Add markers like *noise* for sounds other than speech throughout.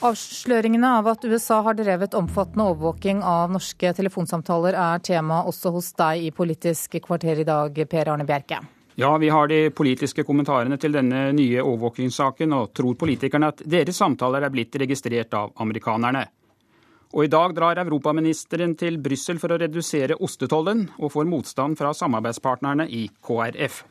Avsløringene av at USA har drevet omfattende overvåking av norske telefonsamtaler er tema også hos deg i Politisk kvarter i dag, Per Arne Bjerke. Ja, vi har de politiske kommentarene til denne nye overvåkingssaken, og tror politikerne at deres samtaler er blitt registrert av amerikanerne. Og i dag drar europaministeren til Brussel for å redusere ostetollen, og får motstand fra samarbeidspartnerne i KrF.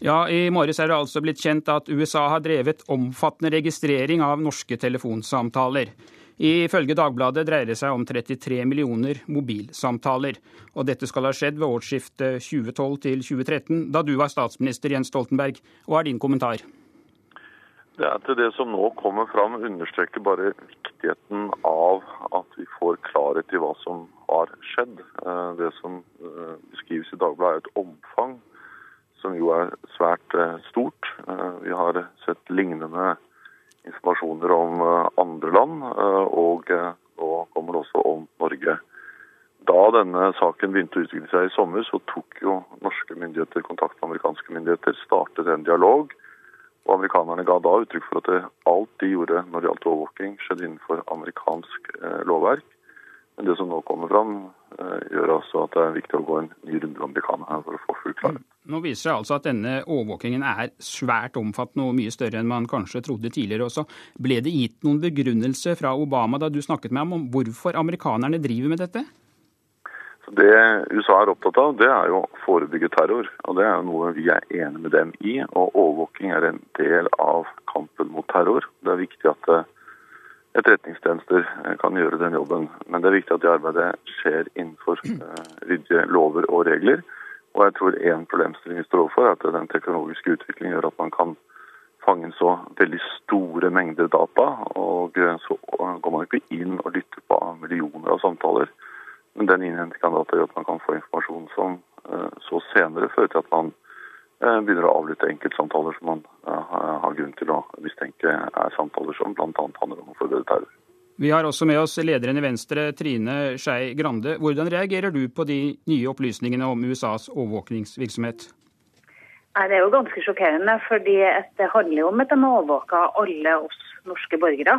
Ja, I morges er det altså blitt kjent at USA har drevet omfattende registrering av norske telefonsamtaler. Ifølge Dagbladet dreier det seg om 33 millioner mobilsamtaler. Og dette skal ha skjedd ved årsskiftet 2012 til 2013, da du var statsminister, Jens Stoltenberg. Hva er din kommentar? Det er til det som nå kommer fram, understreker bare viktigheten av at vi får klarhet i hva som har skjedd. Eh, det som eh, beskrives i Dagbladet er et omfang som jo er svært eh, stort. Eh, vi har sett lignende informasjoner om eh, andre land, og nå kommer det også om Norge. Da denne saken begynte å utvikle seg i sommer, så tok jo norske myndigheter kontakt med amerikanske myndigheter, startet en dialog. Og Amerikanerne ga da uttrykk for at alt de gjorde når det gjaldt overvåking, skjedde innenfor amerikansk lovverk. Men det som nå kommer fram, gjør altså at det er viktig å gå en ny runde med her for å få full klarhet. Nå viser det altså at denne overvåkingen er svært omfattende og mye større enn man kanskje trodde tidligere også. Ble det gitt noen begrunnelse fra Obama da du snakket med ham om hvorfor amerikanerne driver med dette? Det USA er opptatt av, det er jo å forebygge terror. og Det er jo noe vi er enig med dem i. og Overvåking er en del av kampen mot terror. Det er viktig at eh, etterretningstjenester eh, kan gjøre den jobben. Men det er viktig at det arbeidet skjer innenfor *clears throat* eh, ryddige lover og regler. Og jeg tror én problemstilling vi står overfor, er at den teknologiske utviklingen gjør at man kan fange så veldig store mengder data. Og så går man ikke inn og lytter på millioner av samtaler. Men den innhentingen av data gjør at man kan få informasjon som eh, så senere fører til at man begynner å avlytte enkeltsamtaler som man har grunn til å mistenke er samtaler som bl.a. handler om å terror. Vi har også med oss lederen i Venstre, Trine Skei Grande. Hvordan reagerer du på de nye opplysningene om USAs overvåkningsvirksomhet? Det er jo ganske sjokkerende, fordi det handler om at de har overvåka alle oss norske borgere.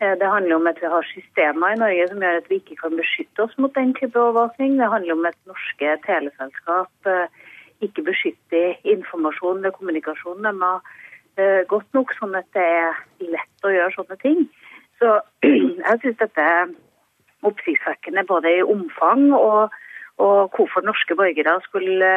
Eh, det handler om at vi har systemer i Norge som gjør at vi ikke kan beskytte oss mot den type overvåkning. Det handler om at norske teleselskap eh, ikke beskytter informasjon ved kommunikasjon de har godt nok, sånn at det er lett å gjøre sånne ting. Så *clears throat* jeg syns dette er oppsiktsvekkende både i omfang og, og hvorfor norske borgere skulle,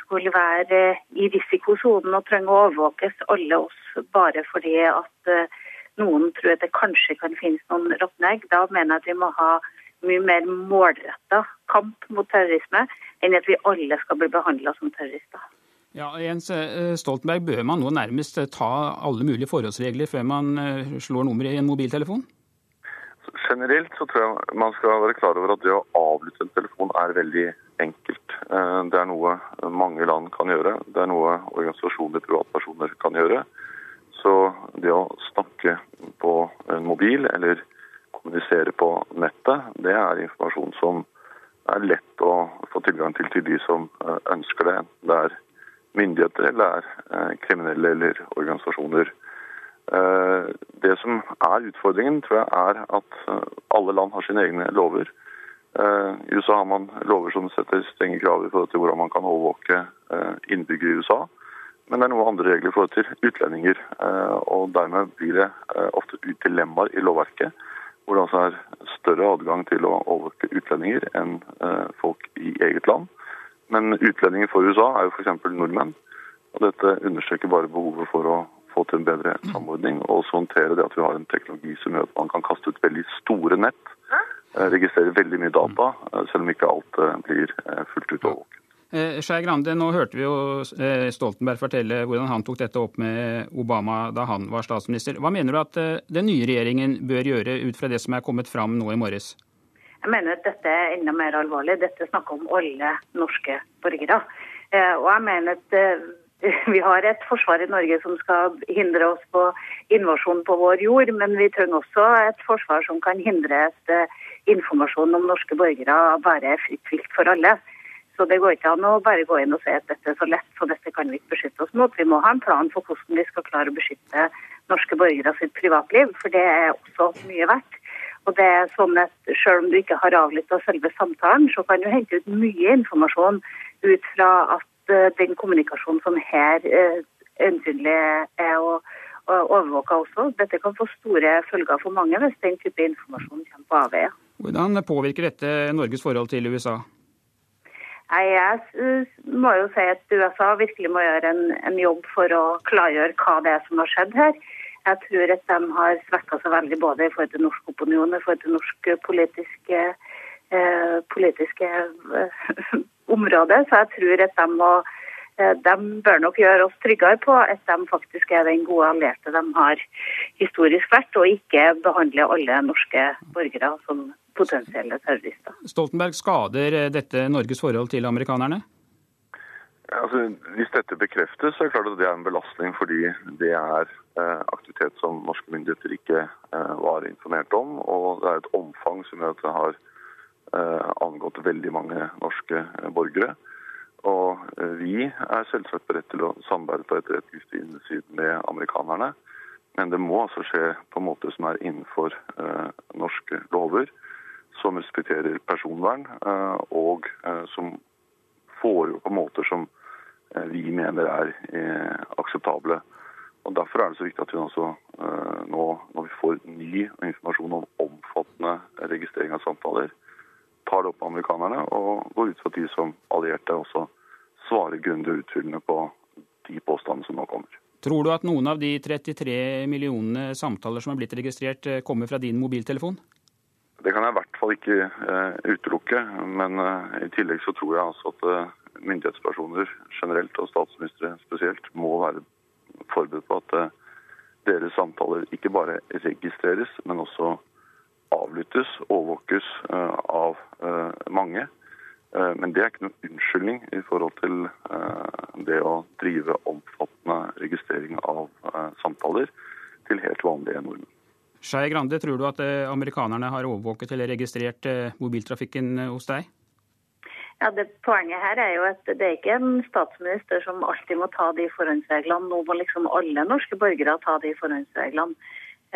skulle være i risikosonen og trenge å overvåkes, alle oss, bare fordi at eh, noen tror at det kanskje kan finnes noen råtne egg. Da mener jeg at vi må ha mye mer målretta kamp mot terrorisme enn at vi alle skal bli behandla som terrorister. Ja, Jens eh, Stoltenberg, Bør man nå nærmest eh, ta alle mulige forholdsregler før man eh, slår nummeret i en mobiltelefon? Generelt så tror jeg man skal være klar over at det å avlytte en telefon er veldig enkelt. Det er noe mange land kan gjøre. Det er noe organisasjoner, privatpersoner kan gjøre. Så det å snakke på en mobil eller kommunisere på nettet, det er informasjon som er lett å få tilgang til til de som ønsker det. Det er myndigheter eller er eh, kriminelle eller organisasjoner. Eh, det som er utfordringen, tror jeg, er at eh, alle land har sine egne lover. I USA har man lover som setter strenge krav i forhold til hvordan man kan overvåke innbyggere i USA. Men det er noen andre regler i forhold til utlendinger. Og dermed blir det ofte ut dilemmaer i lovverket. Hvor det altså er større adgang til å overvåke utlendinger enn folk i eget land. Men utlendinger for USA er jo f.eks. nordmenn. Og dette understreker bare behovet for å få til en bedre samordning, og også håndtere det at vi har en teknologi som gjør at man kan kaste ut veldig store nett, eh, registrere veldig mye data, eh, selv om ikke alt eh, blir fullt ut overvåket. Skei Grande, nå hørte vi jo Stoltenberg fortelle hvordan han tok dette opp med Obama da han var statsminister. Hva mener du at den nye regjeringen bør gjøre ut fra det som er kommet fram nå i morges? Jeg mener at dette er enda mer alvorlig. Dette er snakk om alle norske borgere. Eh, og jeg mener at eh, *laughs* vi har et forsvar i Norge som skal hindre oss på invasjon på vår jord, men vi trenger også et forsvar som kan hindre at eh, informasjon om norske borgere bare er fritt vilt for alle. Så det går ikke an å bare gå inn og si at dette er så lett, så dette kan vi ikke beskytte oss mot. Vi må ha en plan for hvordan vi skal klare å beskytte norske borgere sitt privatliv, for det er også mye verdt. Og det er sånn at Selv om du ikke har avlytta selve samtalen, så kan du hente ut mye informasjon ut fra at uh, den kommunikasjonen som her uh, øyensynlig er å, overvåke også. Dette kan få store følger for mange hvis den type informasjon kommer på avveie. Hvordan påvirker dette Norges forhold til USA? Jeg må jo si at USA virkelig må gjøre en, en, jobb for å klargjøre hva det er som har skjedd her. Jeg tror at de har svekka seg veldig både i forhold til norsk opinion og i forhold til norsk politiske, eh, politiske eh, *laughs* område. Så jeg tror at de må eh, de bør nok gjøre oss tryggere på at de faktisk er den gode allierte de har historisk vært, og ikke behandler alle norske borgere som potensielle terrorister. Stoltenberg, skader dette Norges forhold til amerikanerne? Altså, hvis dette bekreftes, så er det klart at det er en belastning fordi det er eh, aktivitet som norske myndigheter ikke eh, var informert om. Og det er et omfang som gjør at det har eh, angått veldig mange norske eh, borgere. Og eh, vi er selvsagt beredt til å samarbeide på etterretningssiden med amerikanerne. Men det må altså skje på en måte som er innenfor eh, norske lover som respekterer personvern, eh, og eh, som foregår på måter som eh, vi mener er akseptable. Og Derfor er det så viktig at vi også nå, når vi får ny informasjon om omfattende registrering av samtaler, tar det opp med amerikanerne og går ut fra at de som allierte også svarer grundig og utfyllende på de påstandene som nå kommer. Tror du at noen av de 33 millionene samtaler som er blitt registrert, kommer fra din mobiltelefon? Det kan jeg i hvert fall ikke eh, utelukke. Men eh, i tillegg så tror jeg altså at eh, myndighetspersoner generelt, og statsministre spesielt, må være forberedt på at deres samtaler ikke bare registreres, men også avlyttes, overvåkes av mange. Men det er ikke noen unnskyldning i forhold til det å drive omfattende registrering av samtaler til helt vanlige nordmenn. Skei Grande, tror du at eh, amerikanerne har overvåket eller registrert eh, mobiltrafikken eh, hos deg? Ja, det Poenget her er jo at det er ikke en statsminister som alltid må ta de forhåndsreglene. Nå må liksom alle norske borgere ta de forhåndsreglene.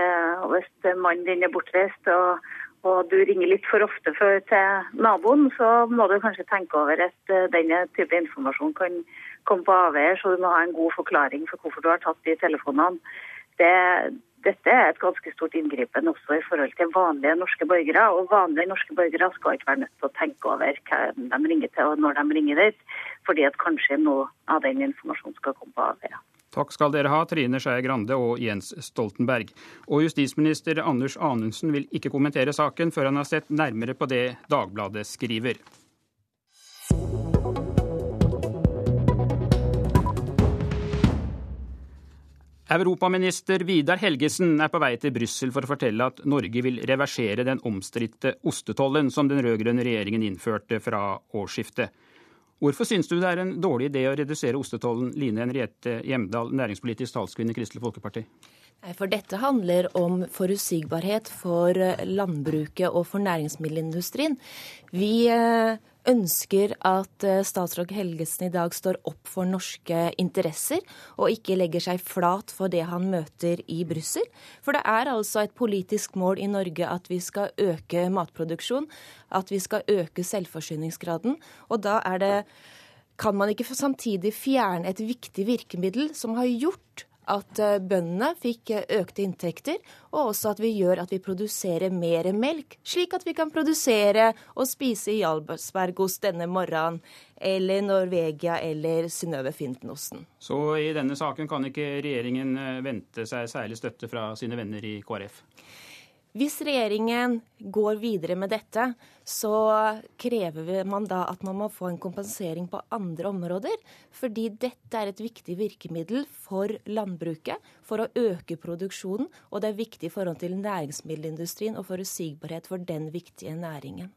Eh, hvis mannen din er bortreist og, og, du ringer litt for ofte for, til naboen, så må du kanskje tenke over at denne type informasjon kan komme på avveier, så du må ha en god forklaring for hvorfor du har tatt de telefonene. Det, dette er et ganske stort inngripen også i forhold til vanlige norske borgere. Og vanlige norske borgere skal ikke være nødt til å tenke over hvem de ringer til og når de ringer dit, fordi at kanskje noe av den informasjonen skal komme på avveier. Takk skal dere ha, Trine Skei Grande og Jens Stoltenberg. Og justisminister Anders Anundsen vil ikke kommentere saken før han har sett nærmere på det Dagbladet skriver. Europaminister Vidar Helgesen er på vei til Brussel for å fortelle at Norge vil reversere den omstridte ostetollen som den rød-grønne regjeringen innførte fra årsskiftet. Hvorfor syns du det er en dårlig idé å redusere ostetollen, Line Henriette Hjemdal, næringspolitisk talskvinne i Kristelig Folkeparti? For dette handler om forutsigbarhet for landbruket og for næringsmiddelindustrien. Vi eh, ønsker at eh, statsråd Helgesen i dag står opp for norske interesser, og ikke legger seg flat for det han møter i Brussel. For det er altså et politisk mål i Norge at vi skal øke matproduksjon, at vi skal øke selvforsyningsgraden. Og da er det kan man ikke samtidig fjerne et viktig virkemiddel som har gjort at eh, bøndene fikk eh, økte inntekter, og også at vi gjør at vi produserer mer melk, slik at vi kan produsere og spise Jarlsbergost denne morgenen, eller Norvegia eller Synnøve Finten-osten. Så i denne saken kan ikke regjeringen eh, vente seg særlig støtte fra sine venner i KrF? Hvis regjeringen går videre med dette, så krever man da at man må få en kompensering på andre områder. Fordi dette er et viktig virkemiddel for landbruket for å øke produksjonen. Og det er viktig i forhold til næringsmiddelindustrien og forutsigbarhet for den viktige næringen.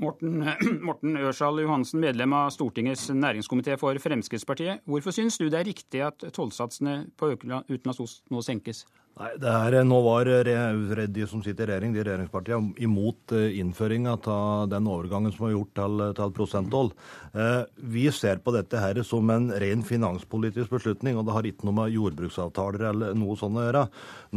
Morten, *clears throat* Morten Ørsal Johansen, medlem av Stortingets næringskomité for Fremskrittspartiet. Hvorfor syns du det er riktig at tollsatsene på utenlandsost nå senkes? Nei, det er, Nå var de som sitter i regjering, de regjeringspartiene, imot eh, innføringa av den overgangen som er gjort til, til prosenttoll. Eh, vi ser på dette her som en ren finanspolitisk beslutning, og det har ikke noe med jordbruksavtaler eller noe sånt å gjøre.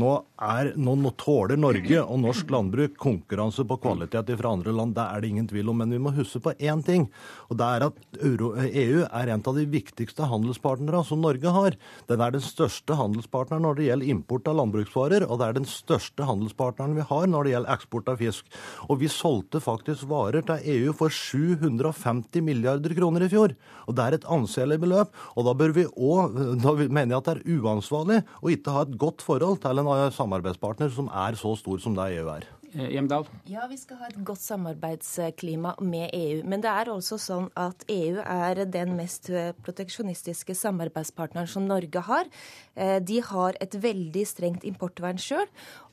Nå, er, nå tåler Norge og norsk landbruk konkurranse på kvalitet fra andre land, det er det ingen tvil om. Men vi må huske på én ting, og det er at EU e er en av de viktigste handelspartnerne som Norge har. Den er den største handelspartneren når det gjelder import av landbruk landbruksvarer, og det er den største handelspartneren vi har når det gjelder eksport av fisk. Og vi solgte faktisk varer til EU for 750 milliarder kroner i fjor. Og det er et anselig beløp. Og da bør vi òg Da mener jeg at det er uansvarlig å ikke ha et godt forhold til en samarbeidspartner som er så stor som det EU er. Eh, Hjemdal? Ja, vi skal ha et godt samarbeidsklima med EU. Men det er også sånn at EU er den mest proteksjonistiske samarbeidspartneren som Norge har. Eh, de har et veldig strengt importvern sjøl.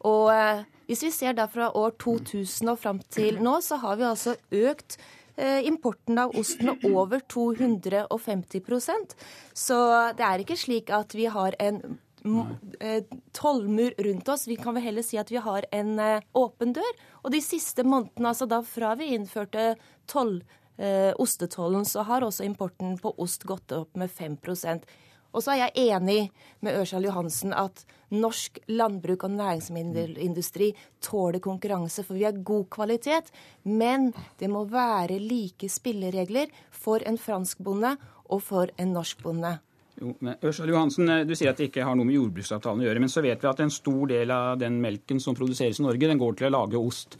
Og eh, hvis vi ser da fra år 2000 og fram til nå, så har vi altså økt importen av ost med over 250% Så det er ikke slik at vi har en Eh, tollmur rundt oss. Vi kan vel heller si at vi har en eh, åpen dør. Og de siste månedene, altså da fra vi innførte toll, eh, ostetollen, så har også importen på ost gått opp med 5% og så er jeg enig med Ørsal Johansen at norsk landbruk og næringsmiddelindustri tåler konkurranse, for vi har god kvalitet. Men det må være like spilleregler for en fransk bonde og for en norsk bonde. Jo, men Ørsal Johansen, eh, Du sier at det ikke har noe med jordbruksavtalen å gjøre. Men så vet vi at en stor del av den melken som produseres i Norge, den går til å lage ost.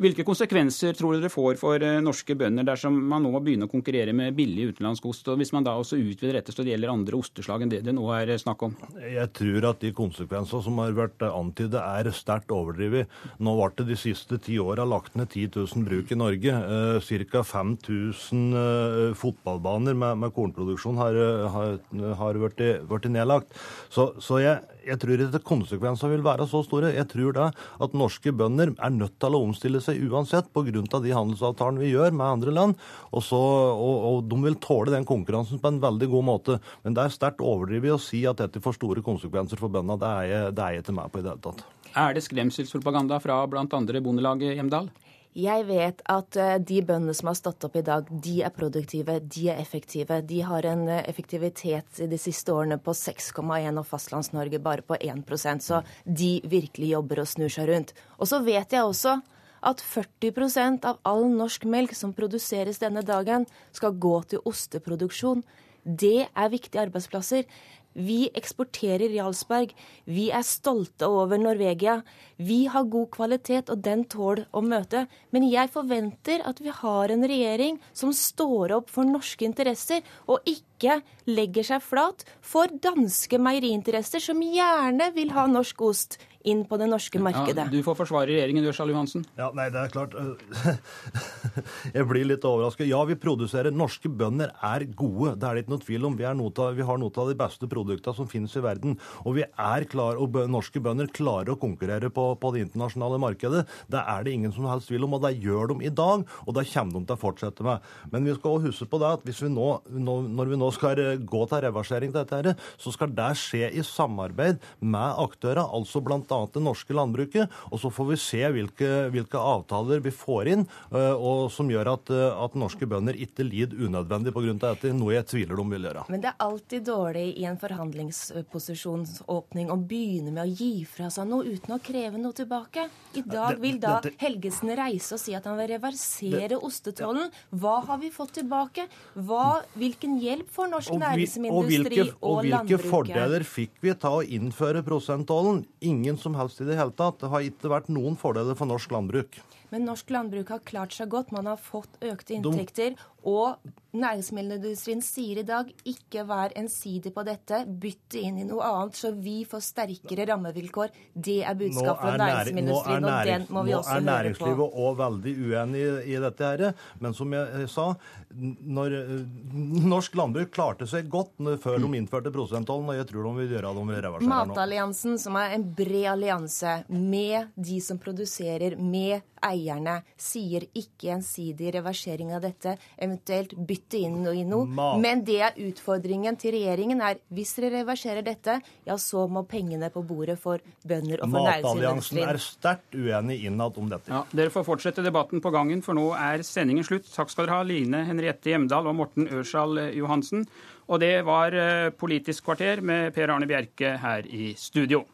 Hvilke konsekvenser tror dere får for eh, norske bønder dersom man nå må begynne å konkurrere med billig utenlandsk ost, og hvis man da også utvider dette så det gjelder andre osteslag enn det det nå er snakk om? Jeg tror at de konsekvensene som har vært antydet, er sterkt overdrevet. Nå ble det de siste ti åra lagt ned 10 000 bruk i Norge. Eh, Ca. 5000 eh, fotballbaner med, med kornproduksjon har, har, har blitt nedlagt. Så, så jeg, jeg, tror ikke konsekvensene vil være så store. Jeg tror da at norske bønder er nødt til å omstille seg seg uansett pga. de handelsavtalene vi gjør med andre land. Og, så, og, og, de vil tåle den konkurransen på en veldig god måte. Men det er sterkt overdrevet å si at dette får store konsekvenser for bøndene. Det er jeg, det er jeg ikke med på i det hele tatt. Er det skremselspropaganda fra bl.a. Bondelaget Hjemdal? Jeg vet at eh, de bøndene som har stått opp i dag, de er produktive, de er effektive. De har en effektivitet effektivitet de siste årene på 6,1 og Fastlands-Norge bare på 1% så de virkelig jobber og snur seg rundt. Og så vet jeg også at 40% av all norsk melk som produseres denne dagen, skal gå til osteproduksjon. Det er viktige arbeidsplasser. Vi eksporterer Jarlsberg. Vi er stolte over Norvegia. Vi har god kvalitet, og den tåler å møte. Men jeg forventer at vi har en regjering som står opp for norske interesser, og ikke legger seg flat for danske meieriinteresser, som gjerne vil ha norsk ost inn på det norske markedet. Ja, du får forsvare regjeringen, du, Hansen. Johansen. Ja, nei, det er klart. *laughs* Jeg blir litt overrasket. Ja, vi produserer. Norske bønder er gode, det er det ikke noe tvil om. Vi, av, vi har noe av de beste produktene som finnes i verden. Og vi er klar, og norske bønder klarer å konkurrere på, på, det internasjonale markedet. Det er det ingen som helst tvil om, og det gjør de i dag. Og det kommer de til å fortsette med. Men vi skal også huske på det at hvis vi nå, når vi nå skal gå til reversering til dette, så skal det skje i samarbeid med aktører, altså blant bl.a. det norske landbruket. Og så får vi se hvilke, hvilke avtaler vi får inn, eh, og som gjør at, eh, at norske bønder ikke lider unødvendig pga. dette, noe jeg tviler de vil gjøre. Men det er alltid dårlig i en forhandlingsposisjonsåpning å begynne med å gi fra seg noe uten å kreve noe tilbake. I dag vil da Helgesen reise og si at han vil reversere ostetollen. Hva har vi fått tilbake? Hva, hvilken hjelp får norsk næringsmiddelindustri og, og, landbruket? Og hvilke fordeler fikk vi ta å innføre prosenttollen? Ingen som helst i det hele tatt. Det har ikke vært noen fordeler for norsk landbruk. Men norsk landbruk har klart seg godt. Man har fått økte inntekter. Og næringsmiddelindustrien sier i dag ikke vær ensidig på dette, bytt det inn i noe annet, så vi får sterkere rammevilkår. Det er budskapet fra næringsmiddelindustrien, og den må vi også høre på. Nå er næringslivet òg veldig uenig i, dette her. Men som jeg sa, når norsk landbruk klarte seg godt før de innførte prosenttollen, og jeg tror de vil gjøre det om reverserer nå. Matalliansen, som er en bred allianse med de som produserer, med eierne sier ikke ensidig reversering av dette, eventuelt bytte inn noe i noe. Men det er utfordringen til regjeringen er hvis dere reverserer dette, ja så må pengene på bordet for bønder og for næringsindustrien. Matalliansen er sterkt uenig innad om dette. Ja, dere får fortsette debatten på gangen, for nå er sendingen slutt. Takk skal dere ha, Line Henriette Hjemdal og Morten Ørsal Johansen. Og det var eh, Politisk kvarter med Per Arne Bjerke her i studio.